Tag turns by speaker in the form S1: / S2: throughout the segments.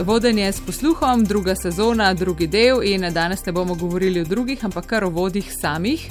S1: Vodenje s posluhom, druga sezona, drugi del in danes ne bomo govorili o drugih, ampak kar o vodih samih.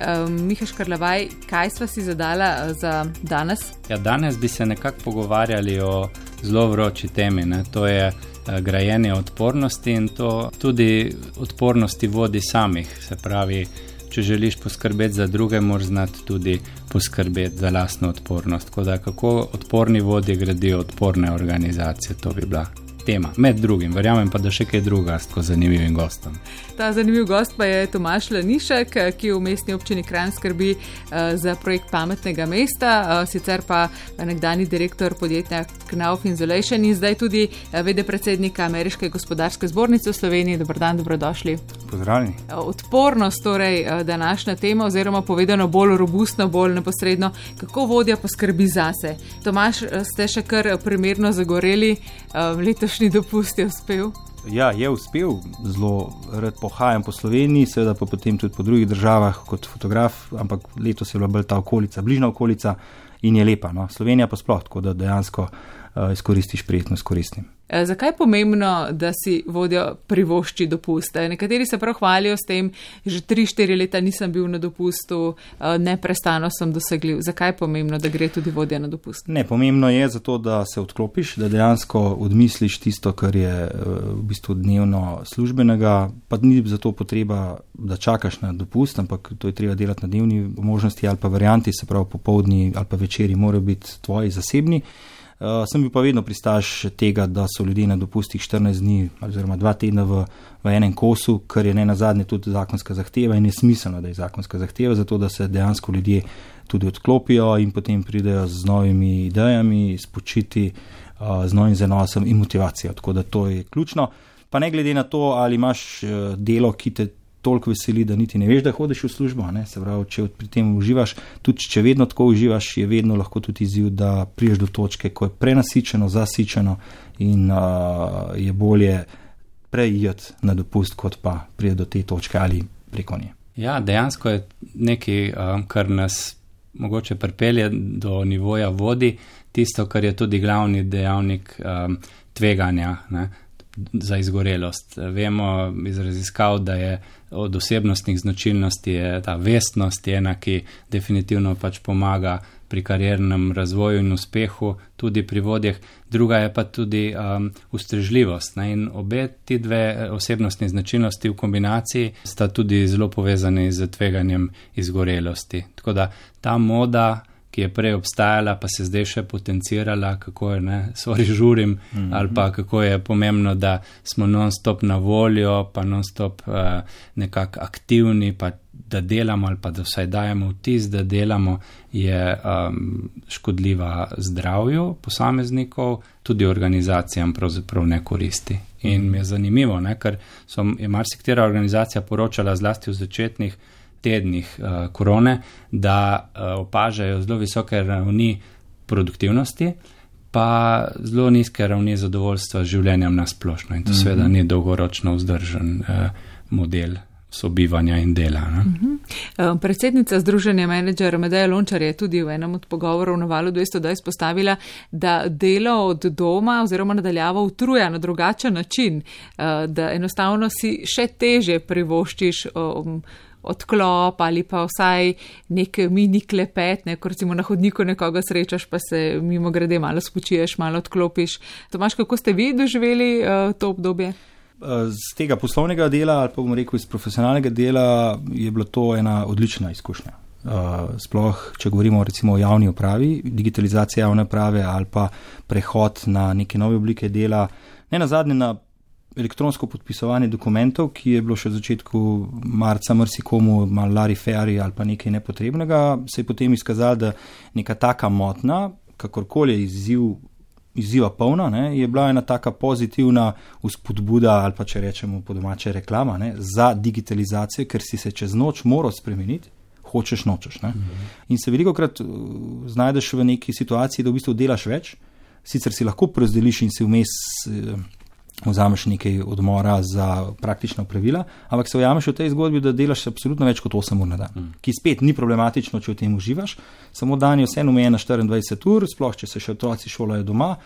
S1: Um, Miha Škrlavaj, kaj sva si zadala uh, za danes?
S2: Ja, danes bi se nekako pogovarjali o zelo vroči temi, ne? to je uh, grajenje odpornosti in to tudi odpornosti vodi samih. Se pravi, če želiš poskrbeti za druge, moraš znati tudi poskrbeti za lastno odpornost. Da, kako odporni vodje gradijo odporne organizacije, to bi bila tema, med drugim, verjamem pa, da še kaj druga s tako zanimivim gostom.
S1: Ta zanimiv gost pa je Tomaš Lanišek, ki v mestni občini Kran skrbi uh, za projekt pametnega mesta, uh, sicer pa nekdani direktor podjetja Knauf Insulation in zdaj tudi uh, vede predsednika Ameriške gospodarske zbornice v Sloveniji. Dobr dan, dobrodošli.
S3: Pozdravljeni.
S1: Odpornost, torej današnja tema, oziroma povedano bolj robustno, bolj neposredno, kako vodja poskrbi zase. Tomaš, ste še kar primerno zagoreli letošnji dopust je uspel?
S3: Ja, je uspel, zelo rad pohajam po Sloveniji, seveda pa potem tudi po drugih državah kot fotograf, ampak letos je bila bolj ta okolica, bližnja okolica in je lepa. No? Slovenija pa sploh, tako da dejansko uh, izkoristiš prijetno s koristnim.
S1: Eh, zakaj je pomembno, da si vodjo privošči dopuste? Nekateri se prav hvalijo s tem, že 3-4 leta nisem bil na dopustu, eh, neprestano sem dosegljiv. Zakaj je pomembno, da gre tudi vodja na dopust?
S3: Ne, pomembno je zato, da se odklopiš, da dejansko odmisliš tisto, kar je eh, v bistvu dnevno službenega, pa ni zato potreba, da čakaš na dopust, ampak to je treba delati na dnevni možnosti ali pa varianti, se pravi popovdni ali pa večeri morajo biti tvoji zasebni. Uh, sem bil pa vedno pristaš tega, da so ljudje na dopustih 14 dni oziroma 2 tedna v, v enem kosu, kar je ne na zadnje tudi zakonska zahteva in je smiselno, da je zakonska zahteva, zato da se dejansko ljudje tudi odklopijo in potem pridejo z novimi idejami, spočiti uh, z novim zanosom in motivacijo. Tako da to je ključno. Pa ne glede na to, ali imaš uh, delo, ki te toliko veseli, da niti ne veš, da hodiš v službo. Se pravi, če pri tem uživaš, tudi če vedno tako uživaš, je vedno lahko tudi izziv, da priješ do točke, ko je prenasičeno, zasičeno in uh, je bolje prejeti na dopust, kot pa prije do te točke ali preko nje.
S2: Ja, dejansko je nekaj, um, kar nas mogoče pripelje do nivoja vodi, tisto, kar je tudi glavni dejavnik um, tveganja. Ne? Za izgorelost. Vemo iz raziskav, da je od osebnostnih značilnosti ta vestnost ena, ki definitivno pač pomaga pri kariernem razvoju in uspehu, tudi pri vodjeh, druga je pa tudi um, ustrežljivost. Ne? In obe ti dve eh, osebnostni značilnosti v kombinaciji sta tudi zelo povezani z tveganjem izgorelosti. Tako da ta moda ki je prej obstajala, pa se zdaj še potencirala, kako je, ne, sorry, žurim, mm -hmm. ali pa kako je pomembno, da smo non-stop na voljo, pa non-stop uh, nekako aktivni, pa da delamo, ali pa da vsaj dajemo vtis, da delamo, je um, škodljiva zdravju posameznikov, tudi organizacijam pravzaprav ne koristi. In mi je zanimivo, ne, ker so, je marsikatera organizacija poročala zlasti v začetnih tednih uh, korone, da uh, opažajo zelo visoke ravni produktivnosti, pa zelo nizke ravni zadovoljstva z življenjem na splošno. In to mm -hmm. seveda ni dolgoročno vzdržen uh, model. Sobivanja in dela. Uh
S1: -huh. Predsednica Združenja menedžera Medeja Lončar je tudi v enem od pogovorov na valu 200 izpostavila, da delo od doma oziroma nadaljavo utruja na drugačen način, da enostavno si še teže privoščiš um, odklop ali pa vsaj nek mini klepet, ne, ko recimo na hodniku nekoga srečaš, pa se mimo grede malo spočiješ, malo odklopiš. Tomaš, kako ste vi doživeli uh, to obdobje?
S3: Z tega poslovnega dela ali pa bomo rekel iz profesionalnega dela je bila to ena odlična izkušnja. Uh, sploh, če govorimo recimo o javni upravi, digitalizacija javne uprave ali pa prehod na neke nove oblike dela, ne na zadnje na elektronsko podpisovanje dokumentov, ki je bilo še v začetku marca marsikomu malo lari feri ali pa nekaj nepotrebnega, se je potem izkazalo, da neka taka motna, kakorkoli je izziv, izziva polna, ne, je bila ena taka pozitivna vzpodbuda ali pa če rečemo po domače reklama ne, za digitalizacijo, ker si se čez noč moral spremeniti. Hočeš, nočeš. Mm -hmm. In se veliko krat uh, znajdeš v neki situaciji, da v bistvu delaš več, sicer si lahko porazdeliš in si vmes uh, vzameš nekaj odmora za praktična pravila, ampak se ujameš v tej zgodbi, da delaš absolutno več kot 8 ur na dan, mm. ki spet ni problematično, če v tem uživaš, samo dan je vseeno omejen na 24 ur, sploh če se še otroci šolajo doma.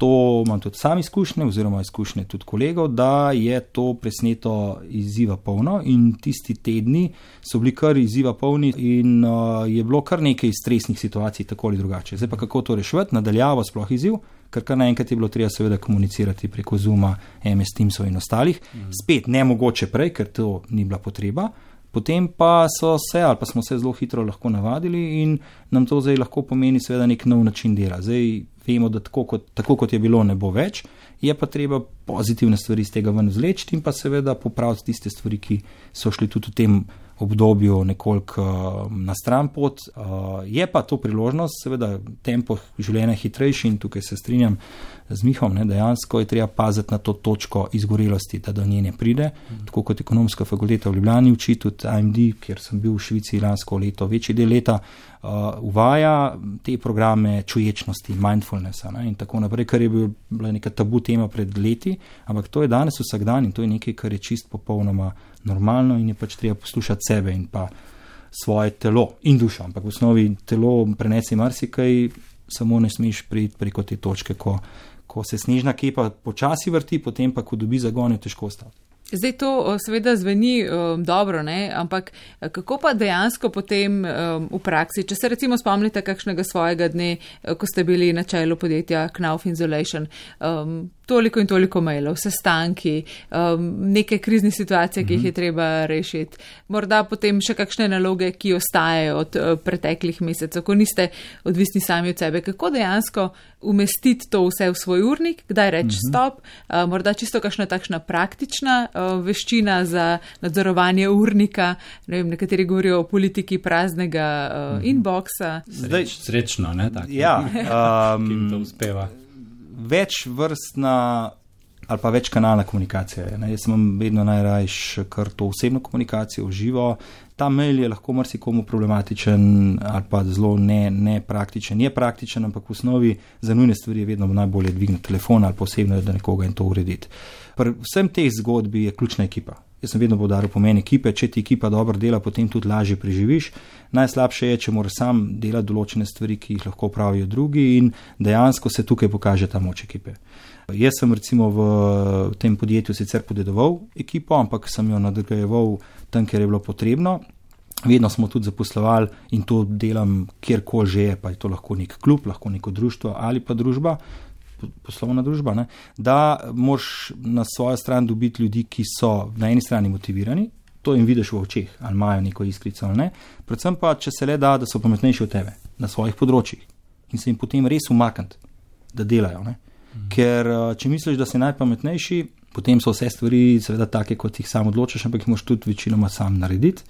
S3: to imam tudi sam izkušnje, oziroma izkušnje tudi kolegov, da je to presneto izziva polno in tisti tedni so bili kar izziva polni in uh, je bilo kar nekaj stresnih situacij, tako ali drugače. Zdaj pa kako to rešiti, nadaljavo sploh izziv, ker kar naenkrat je bilo treba seveda komunicirati preko Zuma, MS Teamsov in ostalih. Mm. Spet ne mogoče prej, ker to ni bila potreba. Potem pa so se, ali pa smo se zelo hitro lahko navadili in nam to zdaj lahko pomeni seveda nek nov način dela. Zdaj vemo, da tako kot, tako kot je bilo, ne bo več, je pa treba pozitivne stvari iz tega ven vzleči in pa seveda popraviti tiste stvari, ki so šli tudi v tem obdobju nekoliko uh, na stran pot. Uh, je pa to priložnost, seveda, tempo življenja je hitrejši in tukaj se strinjam z Mihom, ne, dejansko je treba paziti na to točko izgorelosti, da do nje ne pride. Mm. Tako kot ekonomska fakulteta v Ljubljani uči, tudi AMD, kjer sem bil v Švici lansko leto, večji del leta, uh, uvaja te programe čuječnosti, mindfulnessa ne, in tako naprej, kar je bila neka tabu tema pred leti, ampak to je danes vsak dan in to je nekaj, kar je čist popolnoma normalno in je pač treba poslušati sebe in pa svoje telo in dušo. Ampak v osnovi telo prenese marsikaj, samo ne smeš priti preko te točke, ko, ko se snežna kepa počasi vrti, potem pa, ko dobi zagon, je težko ostati.
S1: Zdaj to seveda zveni um, dobro, ne? ampak kako pa dejansko potem um, v praksi, če se recimo spomnite kakšnega svojega dne, ko ste bili na čelu podjetja Knauf Insulation, um, toliko in toliko mailov, sestanki, um, neke krizne situacije, ki jih je mhm. treba rešiti, morda potem še kakšne naloge, ki ostajajo od uh, preteklih mesecev, ko niste odvisni sami od sebe. Kako dejansko umestiti to vse v svoj urnik, kdaj reči mhm. stop, uh, morda čisto kakšna takšna praktična uh, veščina za nadzorovanje urnika, ne vem, nekateri govorijo o politiki praznega uh, inboxa.
S2: Zdaj, srečno, ne tako.
S3: Ja, um,
S2: ki to uspeva
S3: več vrstna ali pa več kanalna komunikacija. Ne? Jaz imam vedno najrajš kar to osebno komunikacijo v živo. Ta mail je lahko marsikomu problematičen ali pa zelo nepraktičen. Ne je praktičen, ampak v osnovi za nujne stvari je vedno najbolje dvigniti telefon ali posebno, da nekoga in to urediti. Pri vsem teh zgodbi je ključna ekipa. Jaz sem vedno podaril pomen ekipe, če ti ekipa dobro dela, potem tudi lažje preživiš. Najslabše je, če moraš sam delati določene stvari, ki jih lahko pravijo drugi in dejansko se tukaj pokaže ta moč ekipe. Jaz sem recimo v tem podjetju sicer podedoval ekipo, ampak sem jo nadgrajeval tam, kjer je bilo potrebno. Vedno smo tudi zaposlovali in to delam kjerkoli že je, pa je to lahko nek klub, lahko neko društvo ali pa družba poslovna družba, ne, da moraš na svojo stran dobiti ljudi, ki so na eni strani motivirani, to jim vidiš v očeh, ali imajo neko iskrico ali ne, predvsem pa, če se le da, da so pametnejši od tebe na svojih področjih in se jim potem res umakniti, da delajo. Ne. Ker eh, če misliš, da si najpametnejši, potem so vse stvari, seveda, take, kot jih sam odločiš, ampak jih moš tudi večinoma sam narediti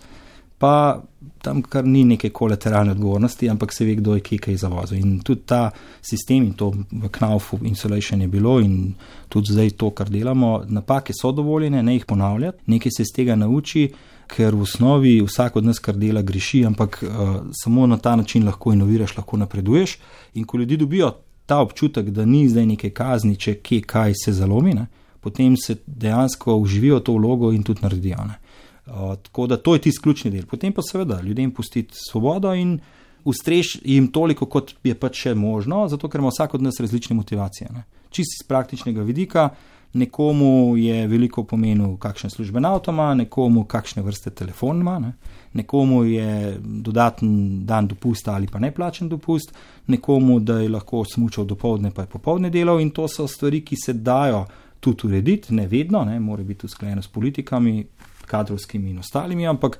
S3: pa tam kar ni neke kolateralne odgovornosti, ampak se ve, kdo je kaj zavozil. In tudi ta sistem in to v Knaufu Insulation je bilo in tudi zdaj to, kar delamo, napake so dovoljene, ne jih ponavljati, nekaj se iz tega nauči. Ker v osnovi vsak od nas, kar dela, greši, ampak uh, samo na ta način lahko inoviraš, lahko napreduješ. In ko ljudi dobijo ta občutek, da ni zdaj neke kazni, če kje kaj se zalomi, ne, potem se dejansko uživijo to vlogo in tudi naredijo. Ne. Tako da to je tisti ključni del. Potem pa seveda ljudem pustiti svobodo in ustrež jim toliko, kot je pač še možno, zato ker ima vsak od nas različne motivacije. Ne. Čisti iz praktičnega vidika, nekomu je veliko pomenil, kakšen služben avto ima, nekomu kakšne vrste telefon ima, ne. nekomu je dodaten dan dopusta ali pa neplačen dopust, nekomu, da je lahko smučal do povdne, pa je popovdne delal in to so stvari, ki se dajo tudi urediti, ne vedno, ne, mora biti usklajeno s politikami, kadrovskimi in ostalimi, ampak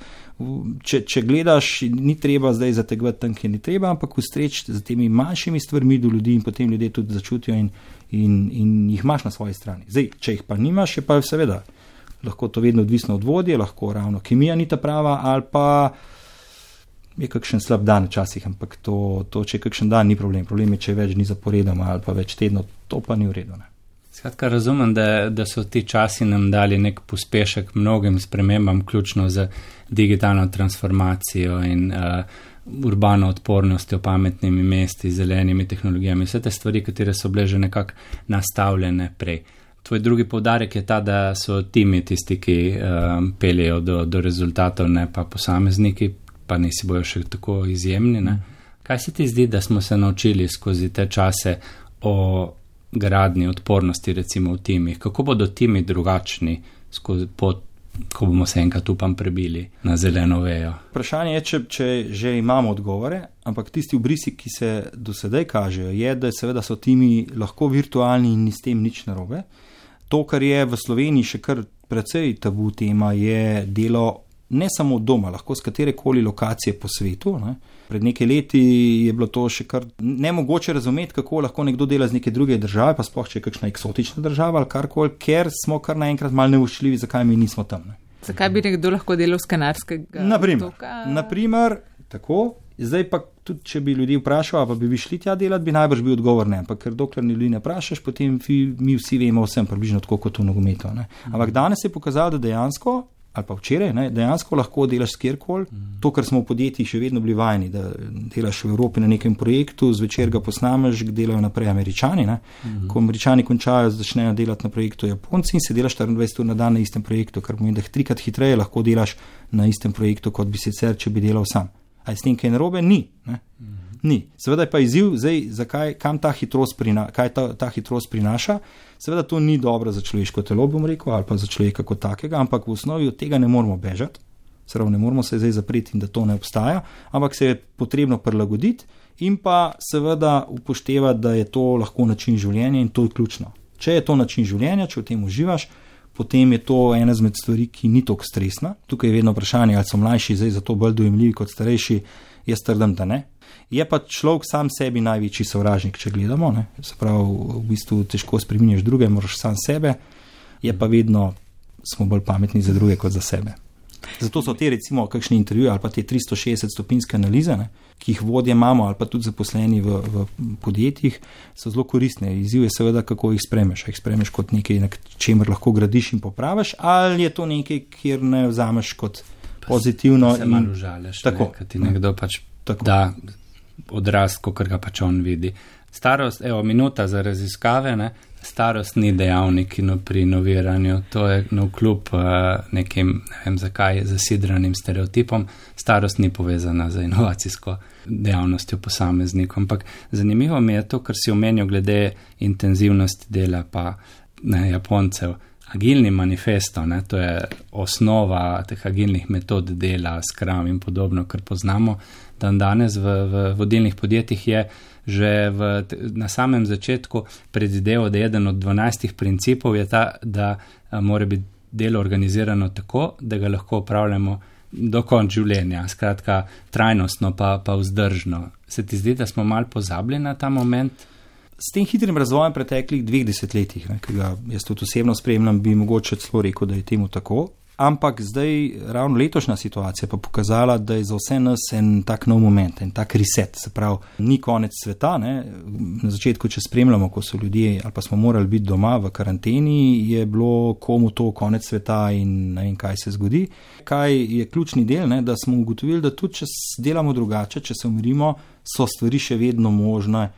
S3: če, če gledaš, ni treba zdaj zategovati tam, kjer ni treba, ampak ustreči z temi manjšimi stvarmi do ljudi in potem ljudje tudi začutijo in, in, in jih imaš na svoji strani. Zdaj, če jih pa nimaš, je pa seveda lahko to vedno odvisno od vodje, lahko ravno kemija ni ta prava ali pa. Je kakšen slab dan včasih, ampak to, to, če je kakšen dan, ni problem. Problem je, če več dni zaporedoma ali pa več tednov, to pa ni v redu. Ne?
S2: Skratka, razumem, da, da so ti časi nam dali nek pospešek mnogim spremembam, ključno z digitalno transformacijo in uh, urbano odpornostjo, pametnimi mesti, zelenimi tehnologijami, vse te stvari, katere so bile že nekako nastavljene prej. Tvoj drugi povdarek je ta, da so timi tisti, ki um, peljejo do, do rezultatov, ne pa posamezniki, pa nisi bojo še tako izjemni. Ne? Kaj se ti zdi, da smo se naučili skozi te čase o gradni odpornosti, recimo v timih, kako bodo timi drugačni skozi pot. Ko bomo se enkrat upam prebili na zeleno vejo.
S3: Vprašanje je, če, če že imamo odgovore, ampak tisti obrisi, ki se do sedaj kažejo, je, da seveda so timi lahko virtualni in ni s tem nič narobe. To, kar je v Sloveniji še kar precej tabu tema, je delo ne samo doma, lahko z katere koli lokacije po svetu. Ne. Pred nekaj leti je bilo to še kar nemogoče razumeti, kako lahko nekdo dela z neke druge države, pa sploh če je kakšna eksotična država ali karkoli, ker smo kar naenkrat mal neuščljivi, zakaj mi nismo tam. Ne.
S1: Zakaj bi nekdo lahko delal z kanarskega?
S3: Naprimer, naprimer, tako. Zdaj pa tudi, če bi ljudi vprašal, pa bi, bi šli tja delati, bi najbrž bil odgovor ne. Ampak ker dokler ljudi ne vprašaš, potem mi vsi vemo vsem približno tako kot v nogometu. Ampak danes je pokazalo, da dejansko ali pa včeraj, ne, dejansko lahko delaš kjerkoli. To, kar smo v podjetjih še vedno bili vajeni, da delaš v Evropi na nekem projektu, zvečer ga posnameš, delajo naprej američani. Mm. Ko američani končajo, začnejo delati na projektu Japonci in se delaš 24 ur na dan na istem projektu, kar pomeni, da trikrat hitreje lahko delaš na istem projektu, kot bi sicer, če bi delal sam. A je s tem kaj narobe? Ni. Mm. Ni. Seveda je pa izziv, zdaj, zakaj, kam ta hitrost, prina, ta, ta hitrost prinaša. Seveda to ni dobro za človeško telo, bom rekel, ali pa za človeka kot takega, ampak v osnovi od tega ne moramo bežati. Seveda ne moramo se zdaj zapreti in da to ne obstaja, ampak se je potrebno prilagoditi in pa seveda upoštevati, da je to lahko način življenja in to je ključno. Če je to način življenja, če v tem uživaš, potem je to ena izmed stvari, ki ni tako stresna. Tukaj je vedno vprašanje, ali so mlajši zdaj zato bolj dojemljivi kot starejši. Jaz trdim, da ne. Je pa človek sam sebi največji sovražnik, če gledamo. Ne? Se pravi, v bistvu težko spremeniš druge, moraš sam sebe, je pa vedno smo bolj pametni za druge kot za sebe. Zato so te, recimo, kakšni intervjuji ali pa te 360 stopinske analize, ne, ki jih vodje imamo ali pa tudi zaposleni v, v podjetjih, so zelo koristne. Izziv je seveda, kako jih spremeš. A jih spremeš kot nekaj, na čemer lahko gradiš in popraviš, ali je to nekaj, kjer ne vzameš kot pozitivno.
S2: Se malo žališ, tako. Ne, ti nekdo pač tako. da odraz, kot ga pač on vidi. Starost, evo, minuta za raziskave, ne? starost ni dejavnik no, pri inoviranju, to je no, kljub uh, nekim, ne vem zakaj, zasidranim stereotipom, starost ni povezana z inovacijsko dejavnostjo posameznikom. Ampak zanimivo mi je to, kar si omenil glede intenzivnosti dela pa ne, Japoncev. Agilni manifesto, ne, to je osnova teh agilnih metod dela, skram in podobno, kar poznamo dan danes v, v vodilnih podjetjih je že v, na samem začetku predvideval, da je eden od 12 principov je ta, da mora biti delo organizirano tako, da ga lahko upravljamo do konca življenja, skratka trajnostno pa, pa vzdržno. Se ti zdi, da smo mal pozabili na ta moment?
S3: S tem hitrim razvojem preteklih dveh desetletjih, ki ga jaz tudi osebno spremljam, bi mogoče celo rekel, da je temu tako ampak zdaj ravno letošnja situacija pa pokazala, da je za vse nas en tak nov moment, en tak reset. Se pravi, ni konec sveta. Ne? Na začetku, če spremljamo, ko so ljudje ali pa smo morali biti doma v karanteni, je bilo komu to konec sveta in ne vem, kaj se zgodi. Kaj je ključni del, ne? da smo ugotovili, da tudi če delamo drugače, če se umirimo, so stvari še vedno možne.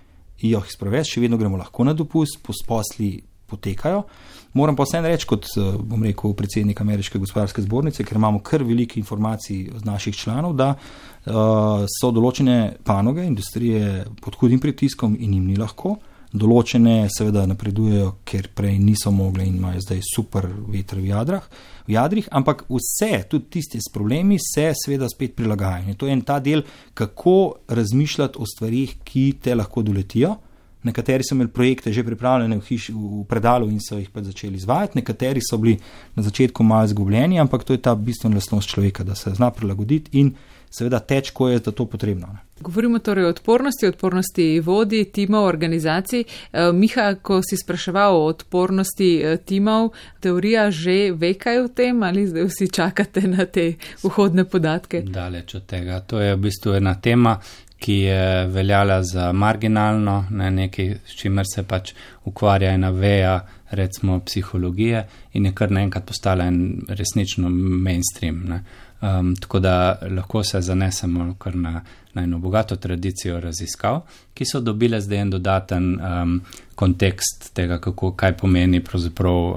S3: Jih sprovesti, še vedno gremo lahko na dopust, posli potekajo. Moram pa vseeno reči, kot eh, bom rekel, predsednik Ameriške gospodarske zbornice, ker imamo kar veliko informacij od naših članov, da uh, so določene panoge, industrije pod hudim pritiskom in jim ni lahko. Določene seveda napredujejo, ker prej niso mogli in imajo zdaj super veter v, jadrah, v jadrih, ampak vse, tudi tiste s problemi, se seveda spet prilagajajo. In to je en ta del, kako razmišljati o stvarih, ki te lahko doletijo. Nekateri so imeli projekte že pripravljene v, hiš, v predalu in so jih pa začeli izvajati, nekateri so bili na začetku malo izgubljeni, ampak to je ta bistvena lastnost človeka, da se zna prilagoditi in seveda teč, ko je za to potrebno. Ne.
S1: Govorimo torej o odpornosti, odpornosti vodi, timov, organizacij. E, Miha, ko si spraševal o odpornosti e, timov, teorija že ve kaj o tem ali zdaj vsi čakate na te vhodne podatke?
S2: Daleč od tega. To je v bistvu ena tema, ki je veljala za marginalno, ne nekaj, s čimer se pač ukvarja ena veja, recimo psihologije, in je kar naenkrat postala en resnično mainstream. Um, tako da lahko se zanesemo kar na, na eno bogato tradicijo raziskav, ki so dobile zdaj en dodaten um, kontekst tega, kako, kaj pomeni pravzaprav uh,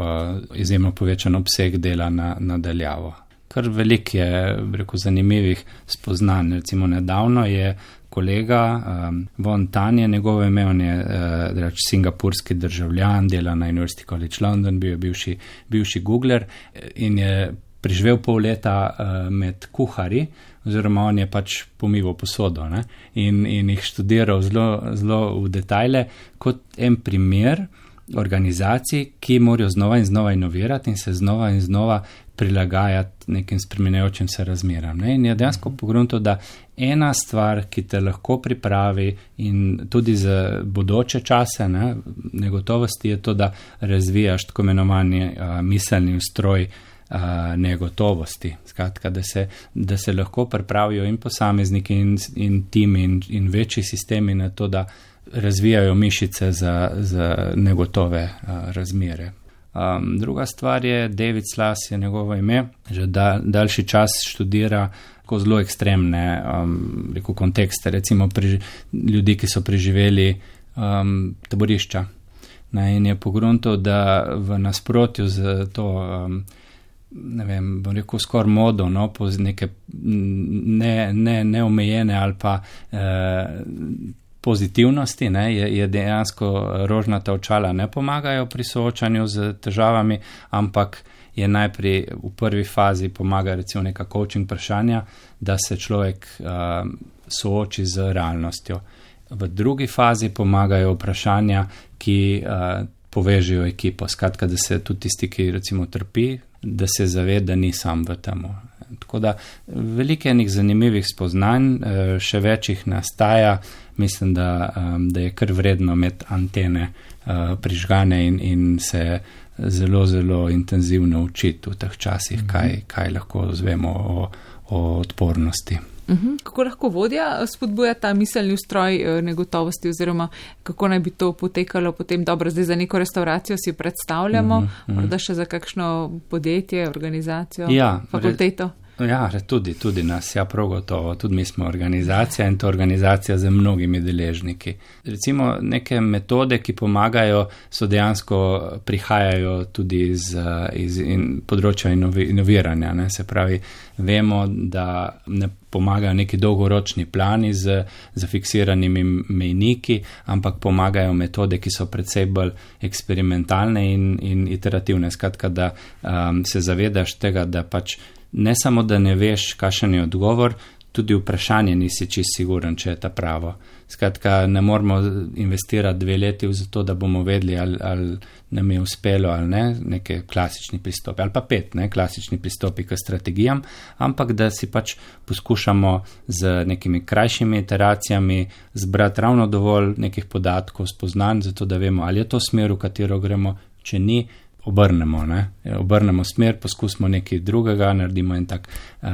S2: izjemno povečan obseg dela na, nadaljavo. Kar veliko je, rekel, zanimivih spoznanj. Recimo nedavno je kolega um, Von Tanje, njegovo ime on je uh, singapurski državljan, dela na University College London, bil je bivši, bivši Googler in je preživel pol leta uh, med kuhari, oziroma on je pač pomival posodo ne? in, in jih študiral zelo, zelo v detajle kot en primer organizacij, ki morajo znova in znova inovirati in se znova in znova prilagajati nekim spremenjajočim se razmeram. Ne? In je dejansko pogrunto, da ena stvar, ki te lahko pripravi in tudi za bodoče čase, ne, negotovosti je to, da razvijaš tako imenovani uh, miselni ustroj uh, negotovosti. Skratka, da se, da se lahko pripravijo in posamezniki in, in timi in, in večji sistemi na to, da razvijajo mišice za, za negotove uh, razmere. Um, druga stvar je, David Slas je njegovo ime, že da, daljši čas študira tako zelo ekstremne um, reku, kontekste, recimo pri, ljudi, ki so preživeli um, taborišča. Ne, in je pogrunto, da v nasprotju z to, um, ne vem, bom rekel, skoraj modo, no, po neke neomejene ne, ne ali pa. Uh, pozitivnosti, ne, je, je dejansko rožnata očala ne pomagajo pri soočanju z težavami, ampak je najprej v prvi fazi pomaga recimo neka coaching vprašanja, da se človek uh, sooči z realnostjo. V drugi fazi pomagajo vprašanja, ki uh, povežejo ekipo, skratka, da se tudi tisti, ki recimo trpi, da se zaveda, da ni sam v tem. Tako da veliko enih zanimivih spoznanj, še večjih nastaja mislim, da, da je kar vredno imeti antene uh, prižgane in, in se zelo, zelo intenzivno učiti v teh časih, mhm. kaj, kaj lahko zvemo o, o odpornosti.
S1: Uhum. Kako lahko vodja spodbuja ta miselni ustroj uh, negotovosti oziroma kako naj bi to potekalo potem dobro, zdaj za neko restauracijo si predstavljamo, uhum, uhum. morda še za kakšno podjetje, organizacijo,
S2: ja,
S1: fakulteto. Re,
S2: Ja, tudi, tudi nas, ja, prav gotovo, tudi mi smo organizacija in to organizacija z mnogimi deležniki. Recimo neke metode, ki pomagajo, so dejansko prihajajo tudi iz, iz in, področja inovi, inoviranja. Ne? Se pravi, vemo, da ne pomagajo neki dolgoročni plani z zafiksiranimi mejniki, ampak pomagajo metode, ki so predvsej bolj eksperimentalne in, in iterativne. Skratka, da um, se zavedaš tega, da pač ne samo, da ne veš, kakšen je odgovor, tudi vprašanje nisi čist siguren, če je ta pravo. Skratka, ne moramo investirati dve leti v to, da bomo vedeli, ali, ali nam je uspelo ali ne, neke klasični pristopi, ali pa pet, ne, klasični pristopi k strategijam, ampak da si pač poskušamo z nekimi krajšimi iteracijami zbrati ravno dovolj nekih podatkov, spoznanj, zato da vemo, ali je to smer, v katero gremo, če ni, obrnemo, ne? obrnemo smer, poskusimo nekaj drugega, naredimo en tak uh,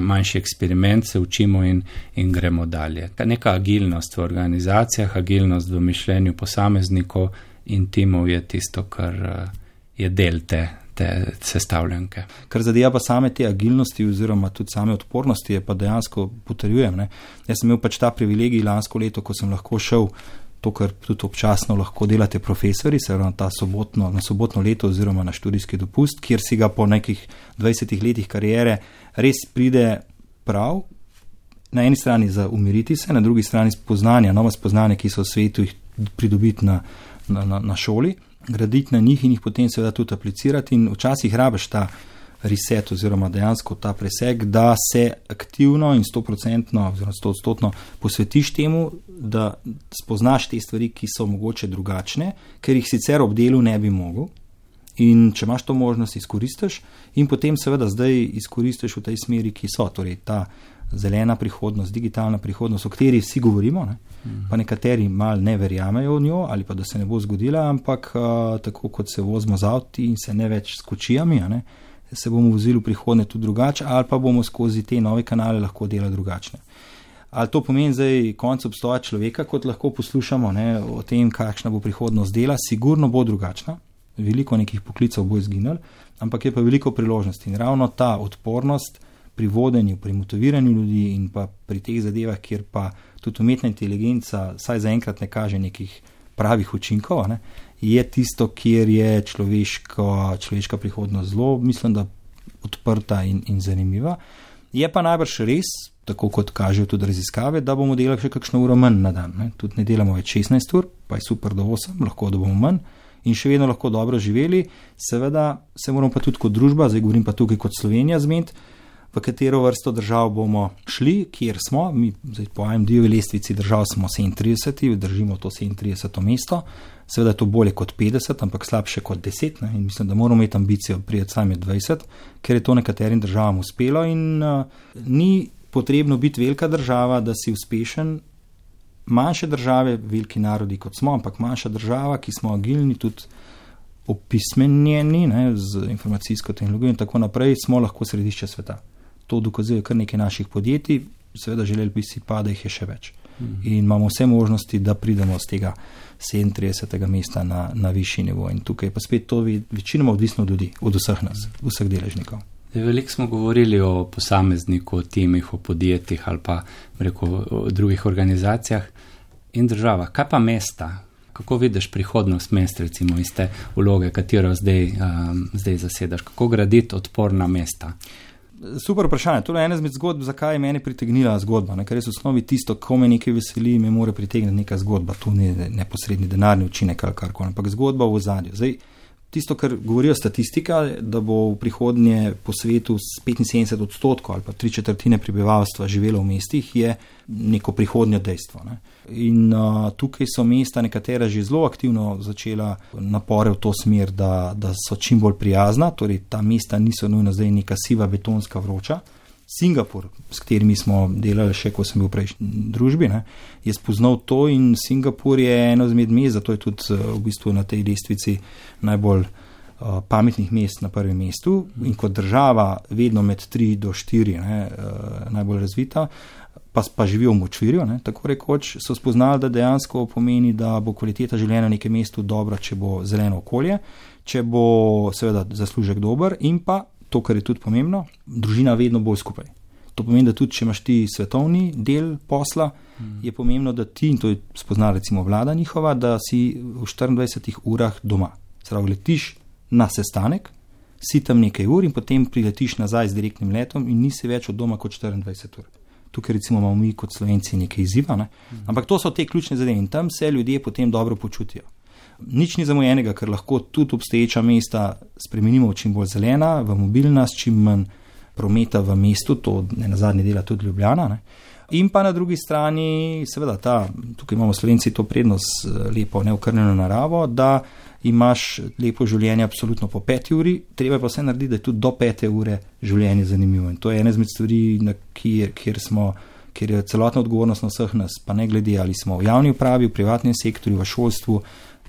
S2: manjši eksperiment, se učimo in, in gremo dalje. Neka agilnost v organizacijah, agilnost v mišljenju posameznikov in timov je tisto, kar uh, je del te. Te sestavljanke.
S3: Kar zadeva pa same te agilnosti, oziroma tudi same odpornosti, je pa dejansko potrjujem. Ne? Jaz sem imel pač ta privilegij lansko leto, ko sem lahko šel to, kar tudi občasno lahko delate profesori, se pravi na, sobotno, na sobotno leto oziroma na študijski dopust, kjer si ga po nekih 20 letih karijere res pride prav. Na eni strani za umiriti se, na drugi strani spoznanja, nova spoznanja, ki so v svetu jih pridobiti na, na, na, na šoli, graditi na njih in jih potem seveda tudi aplicirati in včasih rabiš ta reset oziroma dejansko ta preseg, da se aktivno in stoprocentno oziroma stotstotno posvetiš temu, da spoznaš te stvari, ki so mogoče drugačne, ker jih sicer ob delu ne bi mogel. In če imaš to možnost, izkoristiš, in potem, seveda, zdaj izkoristiš v tej smeri, ki so, torej ta zelena prihodnost, digitalna prihodnost, o kateri vsi govorimo, ne? Mhm. pa nekateri mal ne verjamejo v njo, ali pa da se ne bo zgodila, ampak uh, tako kot se vozimo z avti in se ne več s kočijami, ne? Uh, se bomo vozili v prihodnje tudi drugače, ali pa bomo skozi te nove kanale lahko delali drugačne. Ali to pomeni zdaj konec obstoja človeka, kot lahko poslušamo ne, o tem, kakšna bo prihodnost dela, sigurno bo drugačna, veliko nekih poklicev bo izginilo, ampak je pa veliko priložnosti in ravno ta odpornost pri vodenju, pri motiviranju ljudi in pa pri teh zadevah, kjer pa tudi umetna inteligenca, saj zaenkrat ne kaže nekih pravih učinkov, ne, je tisto, kjer je človeško, človeška prihodnost zelo, mislim, da odprta in, in zanimiva. Je pa najbrž res, tako kot kažejo tudi raziskave, da bomo delali še kakšno uro manj na dan. Ne? Tudi ne delamo več 16 ur, pa je super do 8, lahko da bomo manj in še vedno lahko dobro živeli. Seveda se moramo pa tudi kot družba, zdaj govorim pa tukaj kot Slovenija, zmed, v katero vrsto držav bomo šli, kjer smo. Mi, zdaj po IMD-ju lestvici držav smo 37, držimo to 37 mesto. Seveda je to bolje kot 50, ampak slabše kot 10. Ne? In mislim, da moramo imeti ambicijo prijeti sami 20, ker je to nekaterim državam uspelo in uh, ni potrebno biti velika država, da si uspešen. Manjše države, veliki narodi kot smo, ampak manjša država, ki smo agilni, tudi opismenjeni ne, z informacijsko tehnologijo in tako naprej, smo lahko središče sveta. To dokazuje kar nekaj naših podjetij, seveda želeli bi si pa, da jih je še več. Mhm. In imamo vse možnosti, da pridemo z tega 37. mesta na, na višji nivo. In tukaj pa spet to večinoma odvisno od ljudi, od vseh nas, vseh deležnikov.
S2: Veliko smo govorili o posamezniku, o timih, o podjetjih ali pa reko, o drugih organizacijah in državah. Kaj pa mesta? Kako vidiš prihodnost mest, recimo iz te vloge, katero zdaj, um, zdaj zasedaš? Kako graditi odporna mesta?
S3: Super vprašanje. To je ena izmed zgodb, zakaj je meni pritegnila zgodba. Ne? Ker res v osnovi tisto, ko me nekaj veseli, me more pritegniti neka zgodba. Tu ni neposredni denarni učinek ali karkoli, ampak zgodba v zadju tisto, kar govorijo statistika, da bo v prihodnje po svetu 75 odstotkov ali pa tri četrtine prebivalstva živelo v mestih, je neko prihodnje dejstvo. Ne. In uh, tukaj so mesta nekatera že zelo aktivno začela napore v to smer, da, da so čim bolj prijazna, torej ta mesta niso nujno zdaj neka siva betonska vroča. Singapur, s katerimi smo delali še, ko sem bil v prejšnji družbi, ne, je spoznal to in Singapur je eno izmed mest, zato je tudi eh, v bistvu na tej lestvici najbolj uh, pametnih mest na prvem mestu in kot država vedno med 3 do 4 ne, uh, najbolj razvita. Pa, pa živijo v močvirju, ne, tako rekoč, so spoznali, da dejansko pomeni, da bo kvaliteta življenja v nekem mestu dobra, če bo zeleno okolje, če bo seveda zaslužek dober in pa to, kar je tudi pomembno, družina vedno bolj skupaj. To pomeni, da tudi če imaš ti svetovni del posla, mm. je pomembno, da ti, in to je spoznala recimo vlada njihova, da si v 24 urah doma. Pravi, letiš na sestanek, si tam nekaj ur in potem priletiš nazaj z direktnim letom in nisi več od doma kot 24 ur. Tukaj recimo imamo mi kot slovenci nekaj izziva, ne? mm. ampak to so te ključne zadeve in tam se ljudje potem dobro počutijo nič ni zamujenega, ker lahko tudi obstoječa mesta spremenimo v čim bolj zelena, v mobilna, s čim manj prometa v mestu, to ne na zadnji dela tudi Ljubljana. Ne. In pa na drugi strani, seveda, ta, tukaj imamo slovenci to prednost, eh, lepo neokrnjeno naravo, da imaš lepo življenje absolutno po peti uri, treba pa vse narediti, da je tudi do pete ure življenje zanimivo. In to je ena izmed stvari, kjer, kjer smo. Ker je celotna odgovornost na vseh nas, pa ne glede ali smo v javni upravi, v privatnem sektorju, v šolstvu,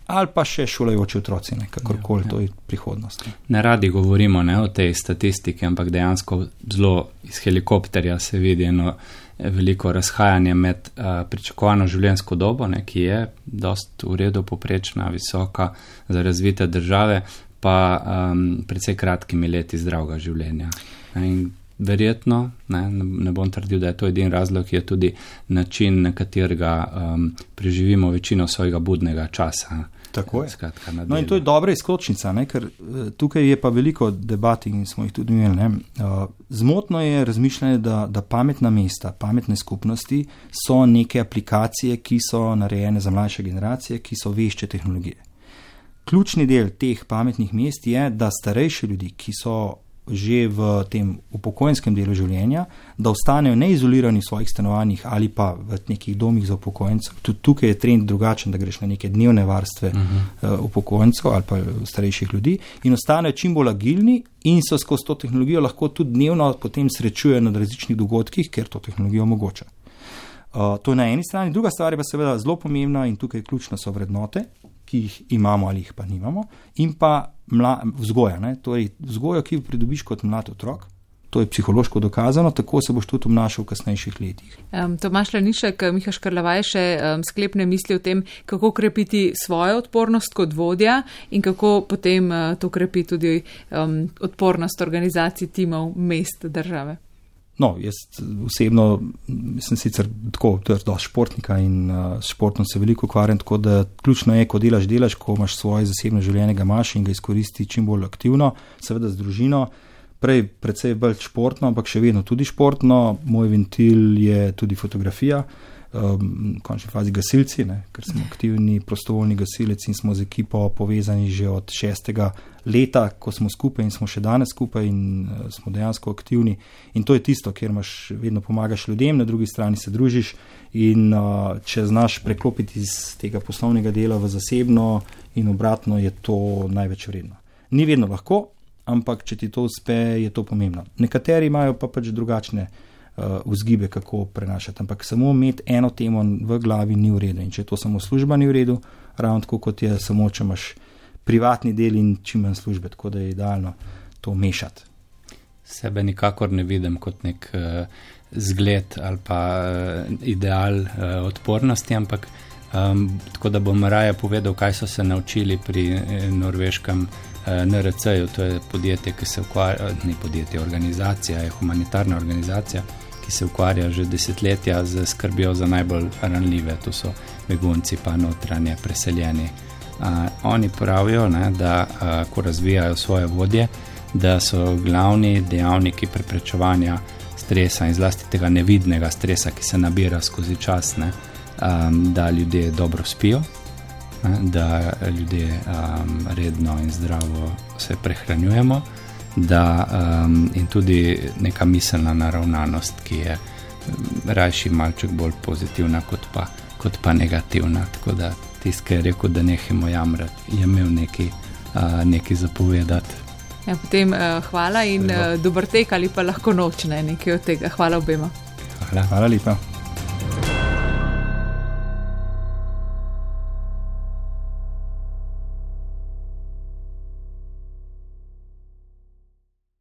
S3: ali pa še šolajoči otroci, kakorkoli, ja, ja. to je prihodnost. Ne.
S2: ne radi govorimo ne, o tej statistiki, ampak dejansko zelo iz helikopterja se vidi eno eh, veliko razhajanje med uh, pričakovano življenjsko dobo, ne, ki je dost v redu, poprečna, visoka za razvite države, pa um, predvsej kratkimi leti zdravega življenja. In verjetno, ne, ne bom trdil, da je to edin razlog, je tudi način, na katerega um, preživimo večino svojega budnega časa.
S3: Tako je. Skratka, no, in to je dobra izkočnica, ne? ker eh, tukaj je pa veliko debat in smo jih tudi imeli. Uh, zmotno je razmišljanje, da, da pametna mesta, pametne skupnosti so neke aplikacije, ki so narejene za mlajše generacije, ki so vešče tehnologije. Ključni del teh pametnih mest je, da starejši ljudi, ki so že v tem upokojenskem delu življenja, da ostanejo neizolirani v svojih stanovanjih ali pa v nekih domih za upokojence. Tudi tukaj je trend drugačen, da greš na neke dnevne varstve uh -huh. uh, upokojencev ali pa starejših ljudi in ostanejo čim bolj agilni in se skozi to tehnologijo lahko tudi dnevno potem srečujejo na različnih dogodkih, ker to tehnologijo omogoča. Uh, to je na eni strani, druga stvar je pa seveda zelo pomembna in tukaj ključno so vrednote, ki jih imamo ali jih pa nimamo, in pa mla, vzgoja. Ne? Torej, vzgojo, ki jo pridobiš kot mlad otrok. To je psihološko dokazano, tako se boš tudi obnašal v kasnejših letih.
S1: Um, Tomaš Lanišek, Miha Škrlavaj še um, sklepne misli o tem, kako krepiti svojo odpornost kot vodja in kako potem uh, to krepi tudi um, odpornost organizacij, timov, mest, države.
S3: No, jaz osebno sem sicer tako, da sem športnika in uh, športom se veliko ukvarjam, tako da ključno je, ko delaš, delaš, ko imaš svoje zasebno življenje, ga imaš in ga izkoristi čim bolj aktivno, seveda z družino, prej precej bolj športno, ampak še vedno tudi športno. Moj ventil je tudi fotografija, um, v končni fazi gasilci, ne, ker smo aktivni prostovoljni gasilci in smo z ekipo povezani že od šestega leta, ko smo skupaj in smo še danes skupaj in uh, smo dejansko aktivni. In to je tisto, kjer imaš vedno pomagaš ljudem, na drugi strani se družiš in uh, če znaš preklopiti iz tega poslovnega dela v zasebno in obratno, je to največ vredno. Ni vedno lahko, ampak če ti to uspe, je to pomembno. Nekateri imajo pa pač drugačne uh, vzgibe, kako prenašati. Ampak samo imeti eno temo v glavi ni v redu. In če je to samo služba, ni v redu, ravno tako kot je samo, če imaš privatni del in čim manj službe, tako da je idealno to mešati.
S2: Sebe nikakor ne vidim kot nek uh, zgled ali pa uh, ideal uh, odpornosti, ampak um, tako da bom raje povedal, kaj so se naučili pri uh, norveškem uh, NRC-ju, to je podjetje, ki se ukvarja, ni podjetje, organizacija, je humanitarna organizacija, ki se ukvarja že desetletja z skrbijo za najbolj ranljive, to so begunci, pa notranje preseljeni. Uh, oni pravijo, ne, da uh, ko razvijajo svoje vodje, da so glavni dejavniki preprečevanja stresa in zlasti tega nevidnega stresa, ki se nabira skozi čas, ne, um, da ljudje dobro spijo, ne, da ljudje um, redno in zdravo se prehranjujemo da, um, in tudi neka miselna naravnanost, ki je rajši malček bolj pozitivna kot pa, kot pa negativna. Tako da tisti, ki je rekel, da nehimo jamrati, je imel nekaj, uh, nekaj zapovedati.
S1: Ja, potem uh, hvala in uh, dober tek ali pa lahko noč, ne nekaj od tega. Hvala obema.
S2: Hvala.
S3: Hvala lepa.